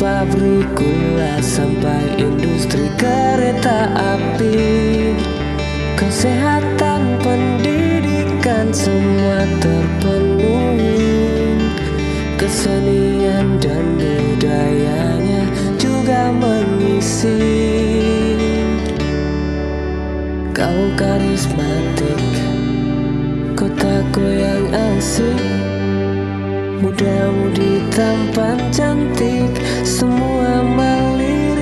Pabrik gula sampai industri kereta api. Kesehatan pendidikan semua terpenuhi. Kesenian dan budayanya juga mengisi. Kau karismatik Kotaku yang asik Muda-mudi tampan cantik Semua melirik.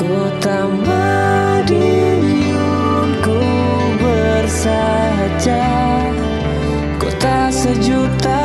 Kota Madiun ku bersaja Kota sejuta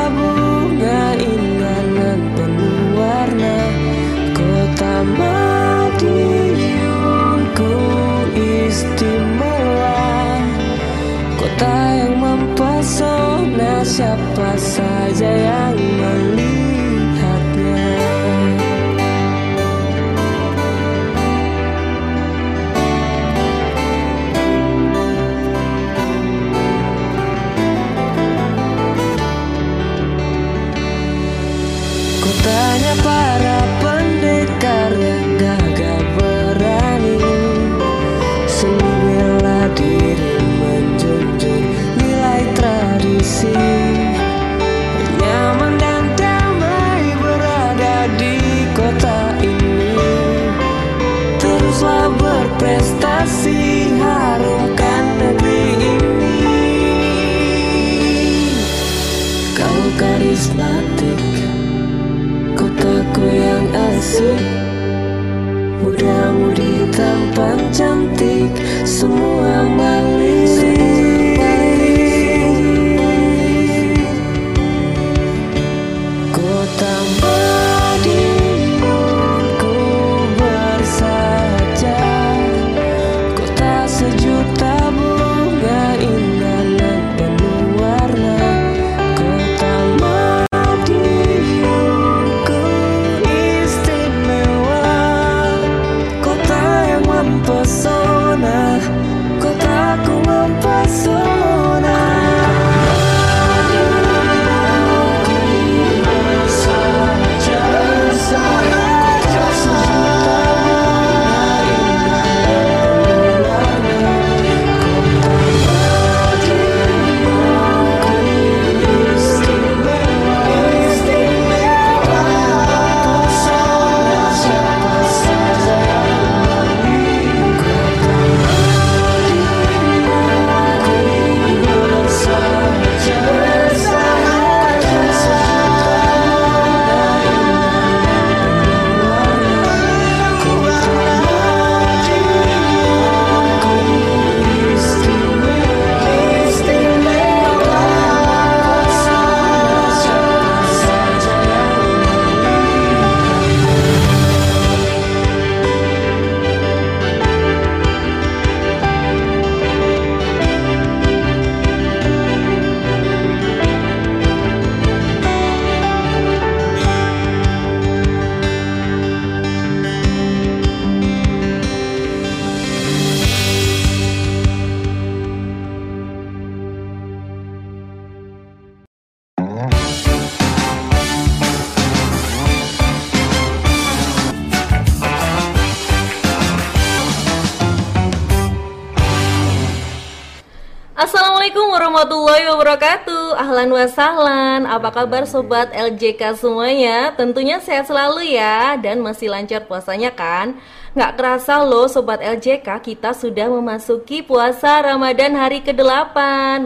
Assalamualaikum warahmatullahi wabarakatuh. Ahlan wa sahlan. Apa kabar sobat LJK semuanya? Tentunya sehat selalu ya Dan masih lancar puasanya kan? Nggak kerasa loh sobat LJK Kita sudah memasuki puasa Ramadan hari ke-8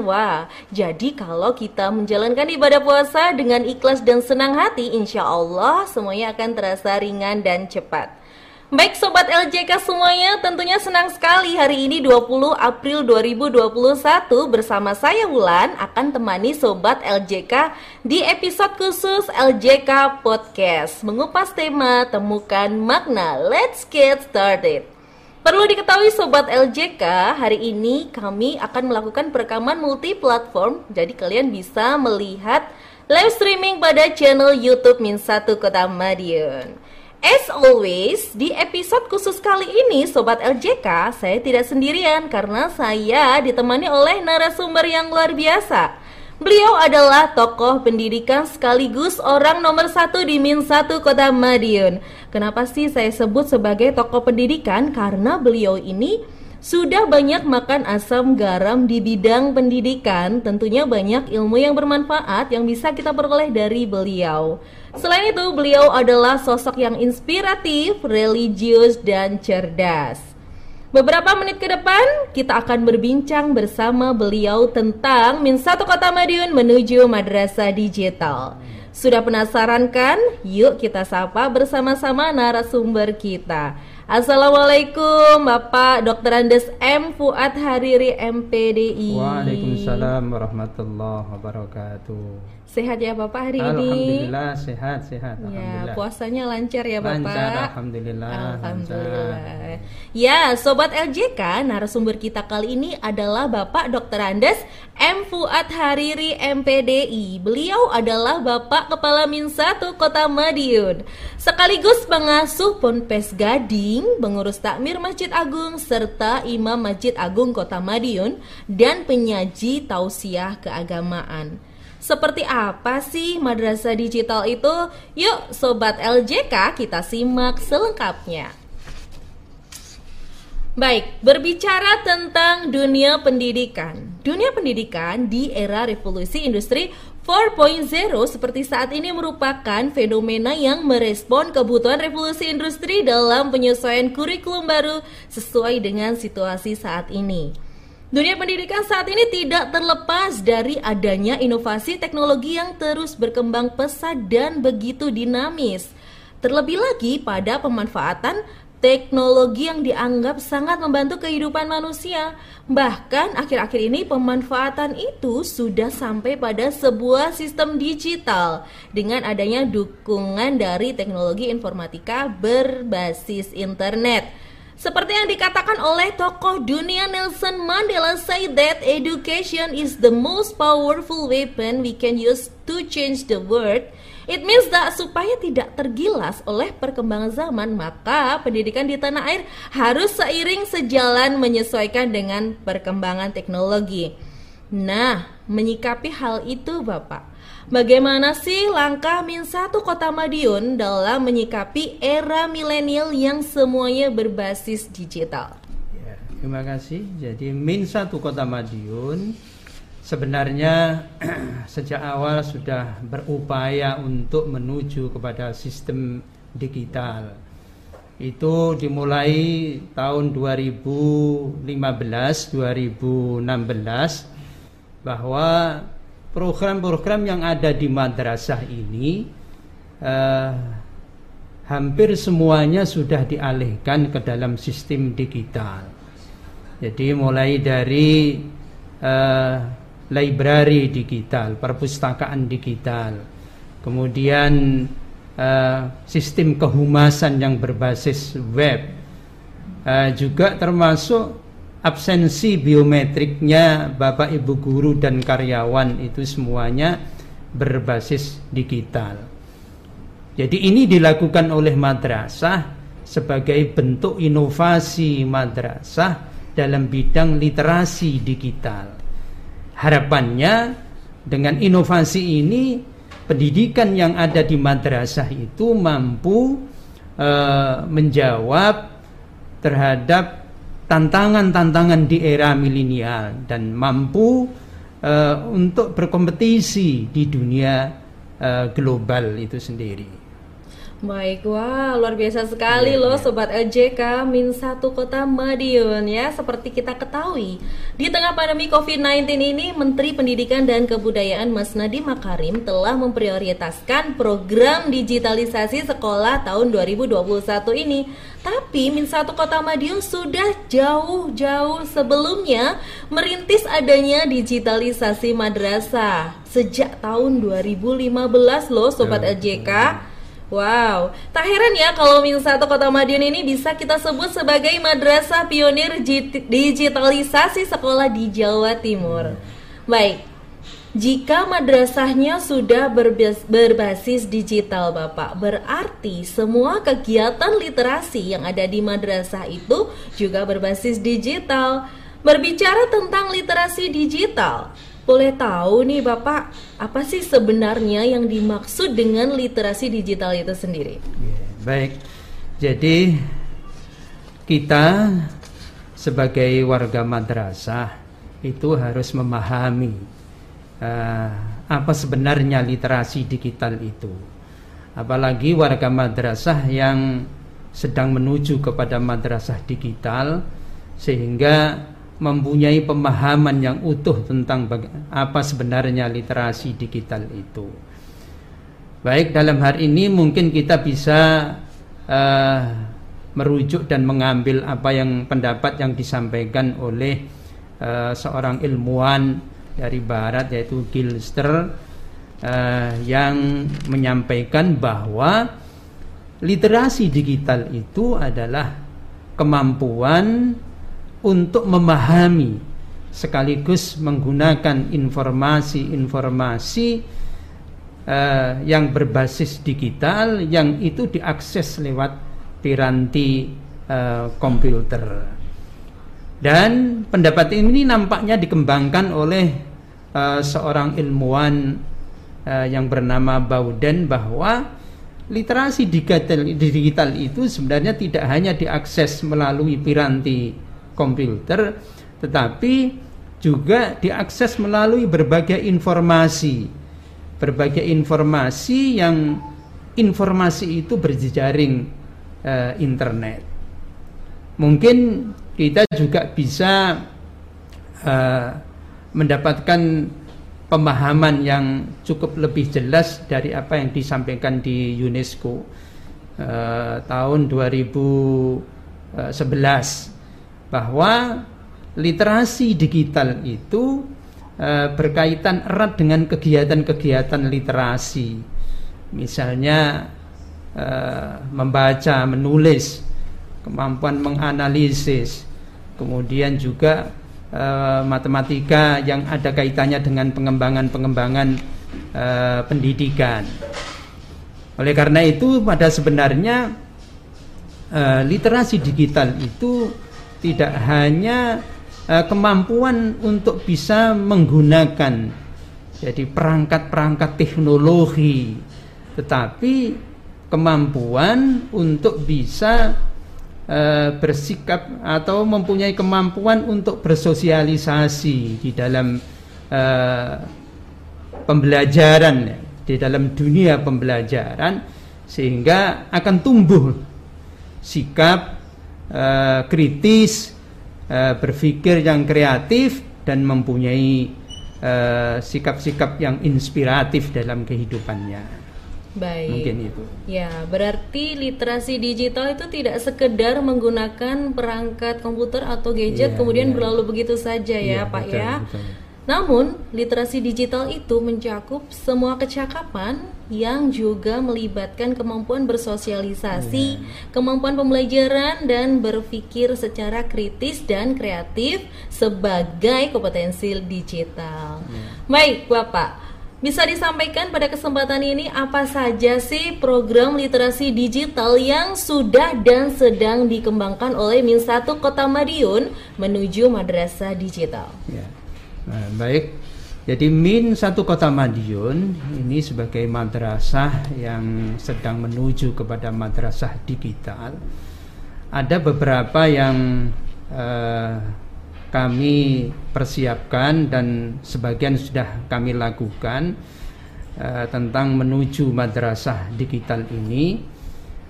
Wah jadi kalau kita menjalankan ibadah puasa Dengan ikhlas dan senang hati Insya Allah semuanya akan terasa ringan dan cepat Baik Sobat LJK semuanya, tentunya senang sekali hari ini 20 April 2021 bersama saya Wulan akan temani Sobat LJK di episode khusus LJK Podcast. Mengupas tema Temukan Makna Let's Get Started. Perlu diketahui Sobat LJK, hari ini kami akan melakukan perekaman multi platform Jadi kalian bisa melihat live streaming pada channel Youtube Min 1 Kota Madiun As always, di episode khusus kali ini Sobat LJK, saya tidak sendirian karena saya ditemani oleh narasumber yang luar biasa. Beliau adalah tokoh pendidikan sekaligus orang nomor satu di Min 1 Kota Madiun. Kenapa sih saya sebut sebagai tokoh pendidikan? Karena beliau ini sudah banyak makan asam garam di bidang pendidikan. Tentunya banyak ilmu yang bermanfaat yang bisa kita peroleh dari beliau. Selain itu, beliau adalah sosok yang inspiratif, religius, dan cerdas. Beberapa menit ke depan, kita akan berbincang bersama beliau tentang Min Satu Kota Madiun menuju Madrasah Digital. Sudah penasaran kan? Yuk kita sapa bersama-sama narasumber kita. Assalamualaikum Bapak Dr. Andes M. Fuad Hariri MPDI. Waalaikumsalam warahmatullahi wabarakatuh. Sehat ya Bapak hari ini? Alhamdulillah sehat sehat. Ya, Alhamdulillah. puasanya lancar ya Bapak. Lancar, Alhamdulillah. Alhamdulillah. Lancar. Ya, Sobat LJK, narasumber kita kali ini adalah Bapak Dr. Andes M. Fuad Hariri MPDI. Beliau adalah Bapak Kepala Min 1 Kota Madiun. Sekaligus pengasuh Ponpes Gading, pengurus takmir Masjid Agung, serta Imam Masjid Agung Kota Madiun, dan penyaji tausiah keagamaan. Seperti apa sih madrasah digital itu? Yuk sobat LJK kita simak selengkapnya. Baik, berbicara tentang dunia pendidikan. Dunia pendidikan di era revolusi industri 4.0 seperti saat ini merupakan fenomena yang merespon kebutuhan revolusi industri dalam penyesuaian kurikulum baru sesuai dengan situasi saat ini. Dunia pendidikan saat ini tidak terlepas dari adanya inovasi teknologi yang terus berkembang pesat dan begitu dinamis. Terlebih lagi pada pemanfaatan teknologi yang dianggap sangat membantu kehidupan manusia. Bahkan akhir-akhir ini pemanfaatan itu sudah sampai pada sebuah sistem digital dengan adanya dukungan dari teknologi informatika berbasis internet. Seperti yang dikatakan oleh tokoh dunia Nelson Mandela say that education is the most powerful weapon we can use to change the world. It means that supaya tidak tergilas oleh perkembangan zaman, maka pendidikan di tanah air harus seiring sejalan menyesuaikan dengan perkembangan teknologi. Nah, menyikapi hal itu Bapak, Bagaimana sih langkah Min satu Kota Madiun dalam menyikapi era milenial yang semuanya berbasis digital? Ya, terima kasih. Jadi Min satu Kota Madiun sebenarnya sejak awal sudah berupaya untuk menuju kepada sistem digital. Itu dimulai tahun 2015 2016 bahwa program-program yang ada di madrasah ini uh, hampir semuanya sudah dialihkan ke dalam sistem digital. Jadi mulai dari uh, library digital, perpustakaan digital, kemudian uh, sistem kehumasan yang berbasis web, uh, juga termasuk absensi biometriknya Bapak Ibu guru dan karyawan itu semuanya berbasis digital. Jadi ini dilakukan oleh madrasah sebagai bentuk inovasi madrasah dalam bidang literasi digital. Harapannya dengan inovasi ini pendidikan yang ada di madrasah itu mampu uh, menjawab terhadap tantangan-tantangan di era milenial dan mampu uh, untuk berkompetisi di dunia uh, global itu sendiri. Baik, wah luar biasa sekali ya, loh ya. Sobat LJK Min satu Kota Madiun ya. Seperti kita ketahui Di tengah pandemi COVID-19 ini Menteri Pendidikan dan Kebudayaan Mas Nadiem Makarim Telah memprioritaskan program digitalisasi sekolah tahun 2021 ini. Tapi Min satu Kota Madiun sudah jauh-jauh sebelumnya Merintis adanya digitalisasi madrasah. Sejak tahun 2015 loh Sobat LJK Wow, tak heran ya kalau Min Satu Kota Madiun ini bisa kita sebut sebagai madrasah pionir digitalisasi sekolah di Jawa Timur. Baik, jika madrasahnya sudah berbasis digital Bapak, berarti semua kegiatan literasi yang ada di madrasah itu juga berbasis digital. Berbicara tentang literasi digital, Boleh tahu nih Bapak, apa sih sebenarnya yang dimaksud dengan literasi digital itu sendiri? Ya, baik. Jadi kita sebagai warga madrasah itu harus memahami uh, apa sebenarnya literasi digital itu. Apalagi warga madrasah yang sedang menuju kepada madrasah digital sehingga mempunyai pemahaman yang utuh tentang apa sebenarnya literasi digital itu. Baik dalam hari ini mungkin kita bisa uh, merujuk dan mengambil apa yang pendapat yang disampaikan oleh uh, seorang ilmuwan dari barat yaitu Gilster uh, yang menyampaikan bahwa literasi digital itu adalah kemampuan untuk memahami sekaligus menggunakan informasi-informasi uh, yang berbasis digital yang itu diakses lewat piranti uh, komputer. Dan pendapat ini nampaknya dikembangkan oleh uh, seorang ilmuwan uh, yang bernama Bauden bahwa literasi digital, digital itu sebenarnya tidak hanya diakses melalui piranti komputer tetapi juga diakses melalui berbagai informasi. Berbagai informasi yang informasi itu berjejaring uh, internet. Mungkin kita juga bisa uh, mendapatkan pemahaman yang cukup lebih jelas dari apa yang disampaikan di UNESCO uh, tahun 2011 bahwa literasi digital itu e, berkaitan erat dengan kegiatan-kegiatan literasi. Misalnya e, membaca, menulis, kemampuan menganalisis, kemudian juga e, matematika yang ada kaitannya dengan pengembangan-pengembangan e, pendidikan. Oleh karena itu pada sebenarnya e, literasi digital itu tidak hanya uh, kemampuan untuk bisa menggunakan jadi perangkat-perangkat teknologi tetapi kemampuan untuk bisa uh, bersikap atau mempunyai kemampuan untuk bersosialisasi di dalam uh, pembelajaran di dalam dunia pembelajaran sehingga akan tumbuh sikap uh, kritis, uh, berpikir yang kreatif dan mempunyai eh, sikap-sikap uh, yang inspiratif dalam kehidupannya. Baik. Mungkin itu. Ya, berarti literasi digital itu tidak sekedar menggunakan perangkat komputer atau gadget ya, kemudian ya. berlalu begitu saja ya, ya Pak betul, ya. Betul. Namun, literasi digital itu mencakup semua kecakapan yang juga melibatkan kemampuan bersosialisasi, yeah. kemampuan pembelajaran dan berpikir secara kritis dan kreatif sebagai kompetensi digital. Yeah. Baik, Bapak. Bisa disampaikan pada kesempatan ini apa saja sih program literasi digital yang sudah dan sedang dikembangkan oleh Min 1 Kota Madiun menuju madrasah digital? Yeah. Nah, baik. Jadi Min satu kota Madiun ini sebagai madrasah yang sedang menuju kepada madrasah digital. Ada beberapa yang uh, kami persiapkan dan sebagian sudah kami lakukan uh, tentang menuju madrasah digital ini.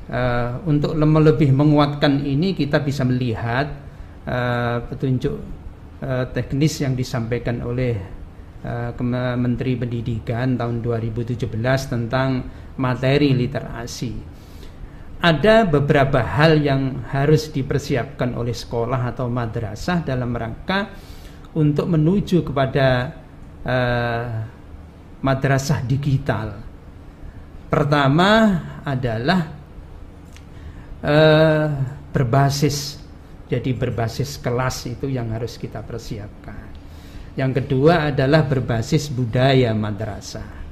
Uh, untuk lebih menguatkan ini kita bisa melihat uh, petunjuk uh, teknis yang disampaikan oleh uh, Menteri Pendidikan tahun 2017 tentang materi literasi. Ada beberapa hal yang harus dipersiapkan oleh sekolah atau madrasah dalam rangka untuk menuju kepada uh, madrasah digital. Pertama adalah uh, berbasis jadi berbasis kelas itu yang harus kita persiapkan. Yang kedua adalah berbasis budaya madrasah.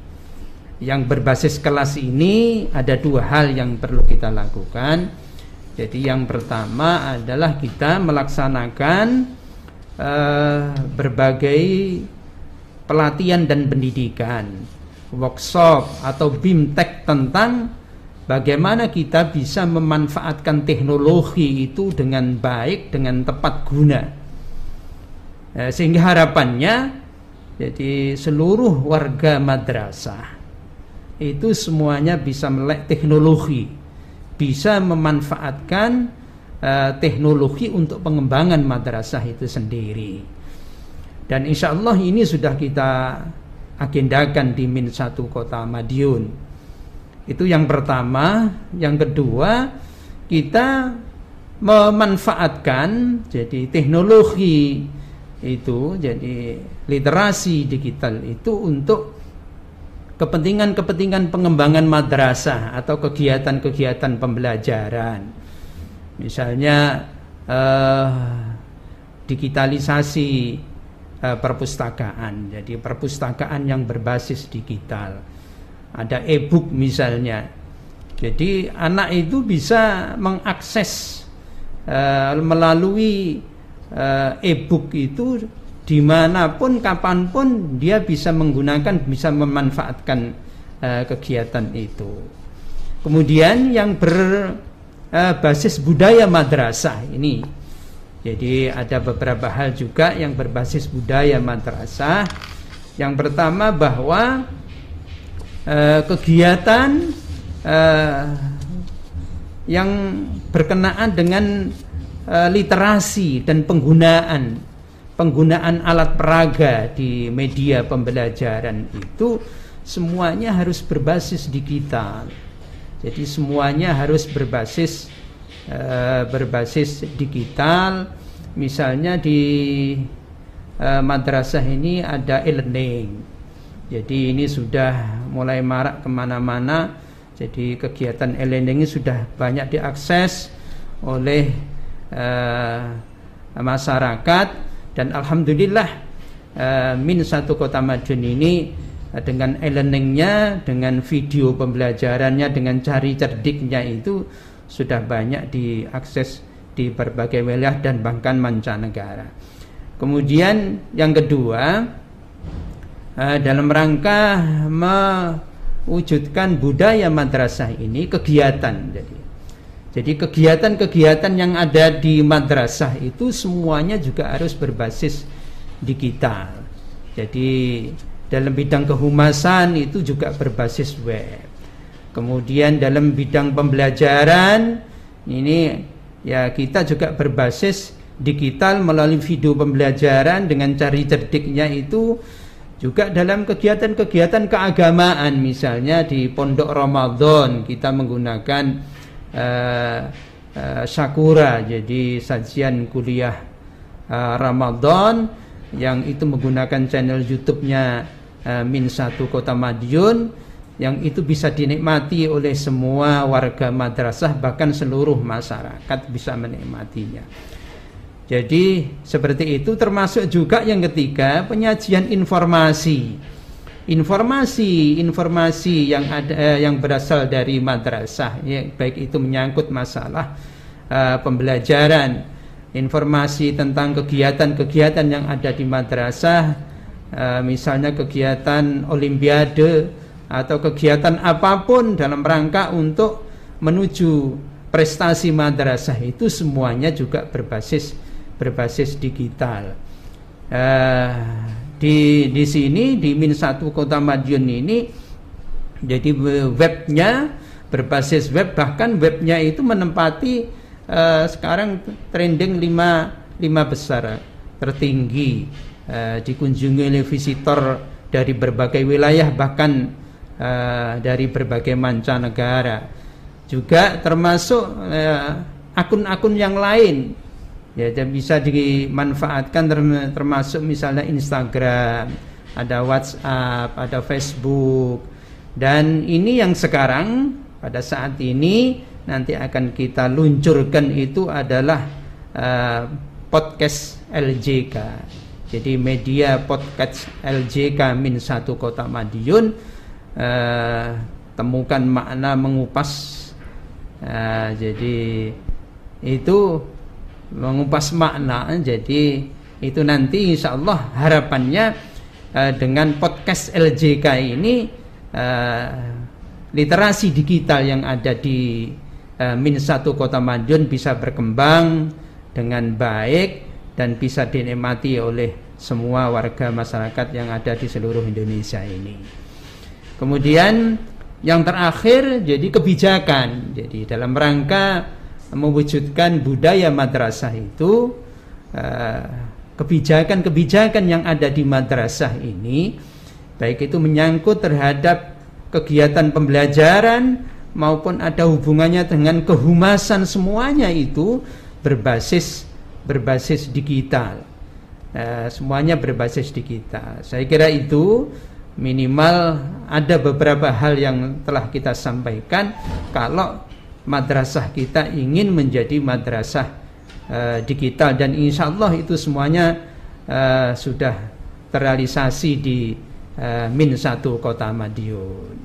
Yang berbasis kelas ini ada dua hal yang perlu kita lakukan. Jadi yang pertama adalah kita melaksanakan uh, berbagai pelatihan dan pendidikan, workshop atau bimtek tentang bagaimana kita bisa memanfaatkan teknologi itu dengan baik, dengan tepat guna. Eh, sehingga harapannya jadi seluruh warga madrasah itu semuanya bisa melek teknologi, bisa memanfaatkan uh, teknologi untuk pengembangan madrasah itu sendiri. Dan insya Allah ini sudah kita agendakan di Min satu kota Madiun. Itu yang pertama, yang kedua kita memanfaatkan jadi teknologi itu jadi literasi digital itu untuk kepentingan-kepentingan pengembangan madrasah atau kegiatan-kegiatan pembelajaran. Misalnya eh, digitalisasi eh, perpustakaan. Jadi perpustakaan yang berbasis digital. Ada e-book misalnya. Jadi anak itu bisa mengakses eh, melalui uh, e-book itu di mana pun kapan pun dia bisa menggunakan bisa memanfaatkan uh, kegiatan itu. Kemudian yang berbasis uh, budaya madrasah ini. Jadi ada beberapa hal juga yang berbasis budaya madrasah. Yang pertama bahwa uh, kegiatan uh, yang berkenaan dengan uh, literasi dan penggunaan penggunaan alat peraga di media pembelajaran itu semuanya harus berbasis digital. Jadi semuanya harus berbasis berbasis digital. Misalnya di madrasah ini ada e-learning. Jadi ini sudah mulai marak ke mana-mana. Jadi kegiatan e-learning ini sudah banyak diakses oleh uh, masyarakat dan alhamdulillah uh, min satu kota Madiun ini uh, dengan e-learningnya, dengan video pembelajarannya, dengan cari cerdiknya itu sudah banyak diakses di berbagai wilayah dan bahkan mancanegara. Kemudian yang kedua uh, dalam rangka mewujudkan budaya madrasah ini kegiatan jadi jadi kegiatan-kegiatan yang ada di madrasah itu semuanya juga harus berbasis digital. Jadi dalam bidang kehumasan itu juga berbasis web. Kemudian dalam bidang pembelajaran ini ya kita juga berbasis digital melalui video pembelajaran dengan cari cerdiknya itu juga dalam kegiatan-kegiatan keagamaan misalnya di pondok Ramadan kita menggunakan uh, uh, Sakura jadi sajian kuliah uh, Ramadan yang itu menggunakan channel YouTube-nya uh, Min Satu Kota Madiun yang itu bisa dinikmati oleh semua warga madrasah bahkan seluruh masyarakat bisa menikmatinya. Jadi seperti itu termasuk juga yang ketiga penyajian informasi. Informasi-informasi yang ada eh, yang berasal dari madrasah ya, baik itu menyangkut masalah uh, pembelajaran informasi tentang kegiatan-kegiatan yang ada di madrasah uh, misalnya kegiatan olimpiade atau kegiatan apa pun dalam rangka untuk menuju prestasi madrasah itu semuanya juga berbasis berbasis digital. Uh, di di sini di Min satu Kota Madiun ini jadi webnya berbasis web bahkan webnya itu menempati uh, sekarang trending lima lima besar tertinggi. Uh, dikunjungi oleh visitor dari berbagai wilayah bahkan uh, dari berbagai mancanegara. Juga termasuk akun-akun uh, yang lain ya dan bisa dimanfaatkan termasuk misalnya Instagram ada WhatsApp ada Facebook. Dan ini yang sekarang pada saat ini nanti akan kita luncurkan itu adalah uh, podcast LJK jadi media podcast LJK min satu kota Madiun uh, temukan makna mengupas. Uh, jadi itu mengupas makna jadi itu nanti insya Allah harapannya eh, dengan podcast LJK ini eh, literasi digital yang ada di eh, Min satu Kota Madiun bisa berkembang dengan baik dan bisa dinikmati oleh semua warga masyarakat yang ada di seluruh Indonesia ini. Kemudian yang terakhir jadi kebijakan. Jadi dalam rangka mewujudkan budaya madrasah itu eh, kebijakan-kebijakan yang ada di madrasah ini baik itu menyangkut terhadap kegiatan pembelajaran maupun ada hubungannya dengan kehumasan semuanya itu berbasis berbasis digital. Uh, semuanya berbasis digital. Saya kira itu minimal ada beberapa hal yang telah kita sampaikan kalau madrasah kita ingin menjadi madrasah uh, digital dan insya Allah itu semuanya uh, sudah terrealisasi di uh, Min satu Kota Madiun.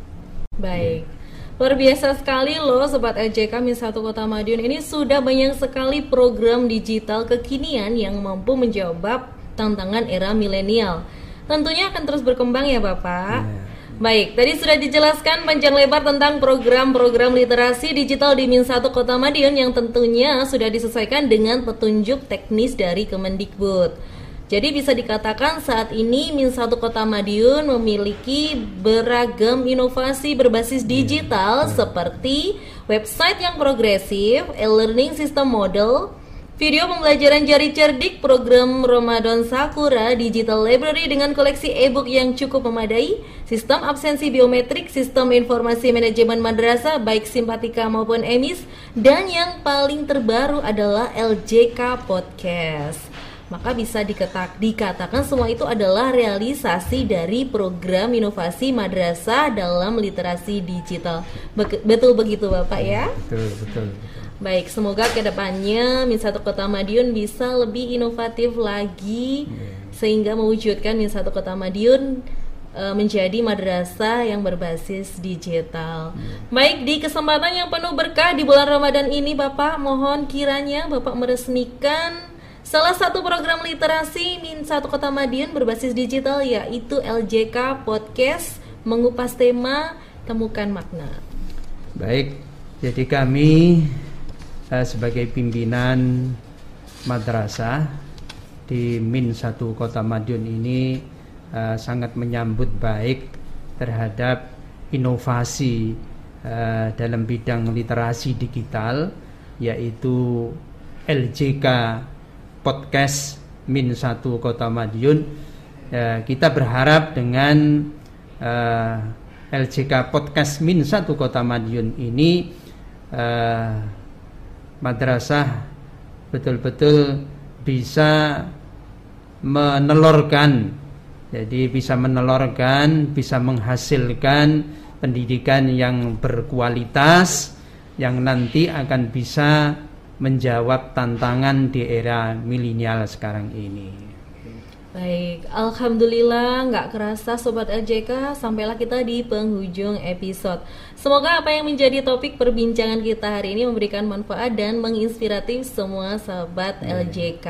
Baik. Luar biasa sekali loh Sobat LJK Min satu Kota Madiun ini sudah banyak sekali program digital kekinian yang mampu menjawab tantangan era milenial. Tentunya akan terus berkembang ya Bapak. Yeah. Baik, tadi sudah dijelaskan panjang lebar tentang program-program literasi digital di Min 1 Kota Madiun yang tentunya sudah disesuaikan dengan petunjuk teknis dari Kemendikbud. Jadi bisa dikatakan saat ini Min 1 Kota Madiun memiliki beragam inovasi berbasis digital seperti website yang progresif, e-learning system model, Video pembelajaran jari cerdik program Ramadan Sakura Digital Library dengan koleksi e-book yang cukup memadai, sistem absensi biometrik, sistem informasi manajemen madrasah baik simpatika maupun emis, dan yang paling terbaru adalah LJK Podcast. Maka bisa diketak, dikatakan semua itu adalah realisasi dari program inovasi madrasah dalam literasi digital. betul begitu Bapak ya? Betul, betul. Baik, semoga ke depannya Min Satu Kota Madiun bisa lebih inovatif lagi yeah. sehingga mewujudkan Min Satu Kota Madiun uh, menjadi madrasah yang berbasis digital. Yeah. Baik, di kesempatan yang penuh berkah di bulan Ramadan ini Bapak, mohon kiranya Bapak meresmikan salah satu program literasi Min Satu Kota Madiun berbasis digital yaitu LJK Podcast mengupas tema temukan makna. Baik, jadi kami uh, sebagai pimpinan madrasah di Min satu Kota Madiun ini uh, sangat menyambut baik terhadap inovasi uh, dalam bidang literasi digital yaitu LJK Podcast Min satu Kota Madiun. Uh, kita berharap dengan uh, LJK Podcast Min satu Kota Madiun ini uh, madrasah betul-betul bisa menelorkan jadi bisa menelorkan bisa menghasilkan pendidikan yang berkualitas yang nanti akan bisa menjawab tantangan di era milenial sekarang ini. Baik, Alhamdulillah nggak kerasa Sobat LJK sampailah kita di penghujung episode. Semoga apa yang menjadi topik perbincangan kita hari ini memberikan manfaat dan menginspiratif semua Sobat yeah. LJK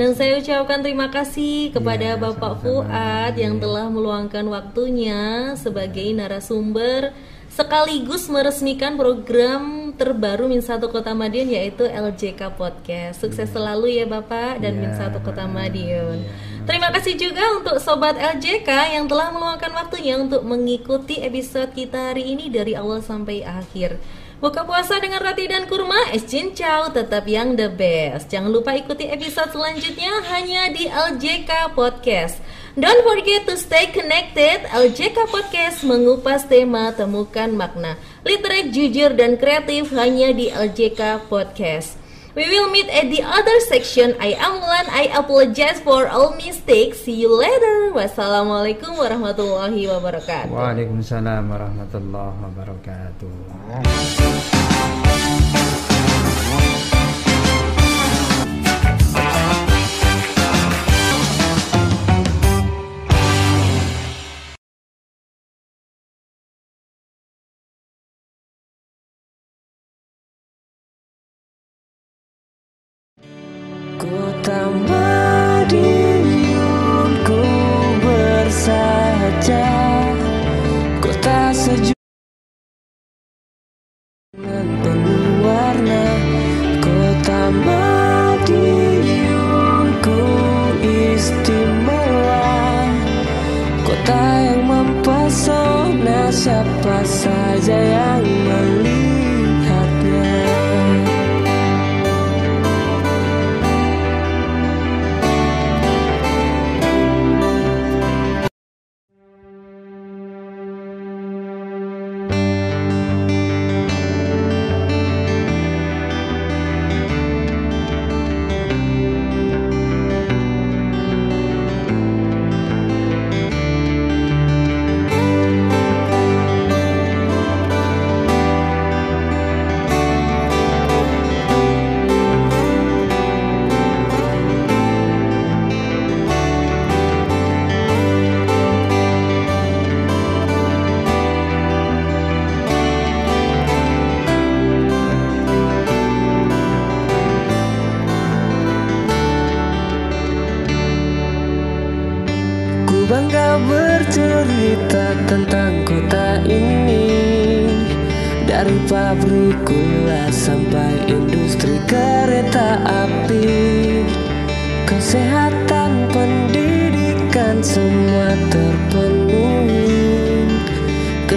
Dan saya ucapkan terima kasih kepada yeah, Bapak Fuad yang telah meluangkan waktunya sebagai narasumber sekaligus meresmikan program terbaru Min Satu Kota Madiun yaitu LJK Podcast. Sukses yeah. selalu ya Bapak dan yeah. Min Satu Kota Madiun. Yeah. Terima kasih juga untuk Sobat LJK yang telah meluangkan waktunya untuk mengikuti episode kita hari ini dari awal sampai akhir. Buka puasa dengan roti dan kurma, es cincau tetap yang the best. Jangan lupa ikuti episode selanjutnya hanya di LJK Podcast. Don't forget to stay connected. LJK Podcast mengupas tema temukan makna. Literate, jujur, dan kreatif hanya di LJK Podcast. We will meet at the other section. I am Mulan. I apologize for all mistakes. See you later. Wassalamualaikum warahmatullahi wabarakatuh. Waalaikumsalam warahmatullahi wabarakatuh.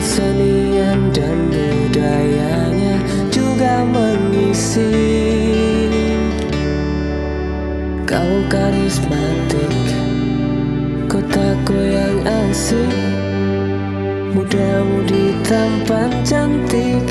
kesenian dan budayanya juga mengisi. Kau karismatik, kotaku yang asik Muda-mudi tampan cantik,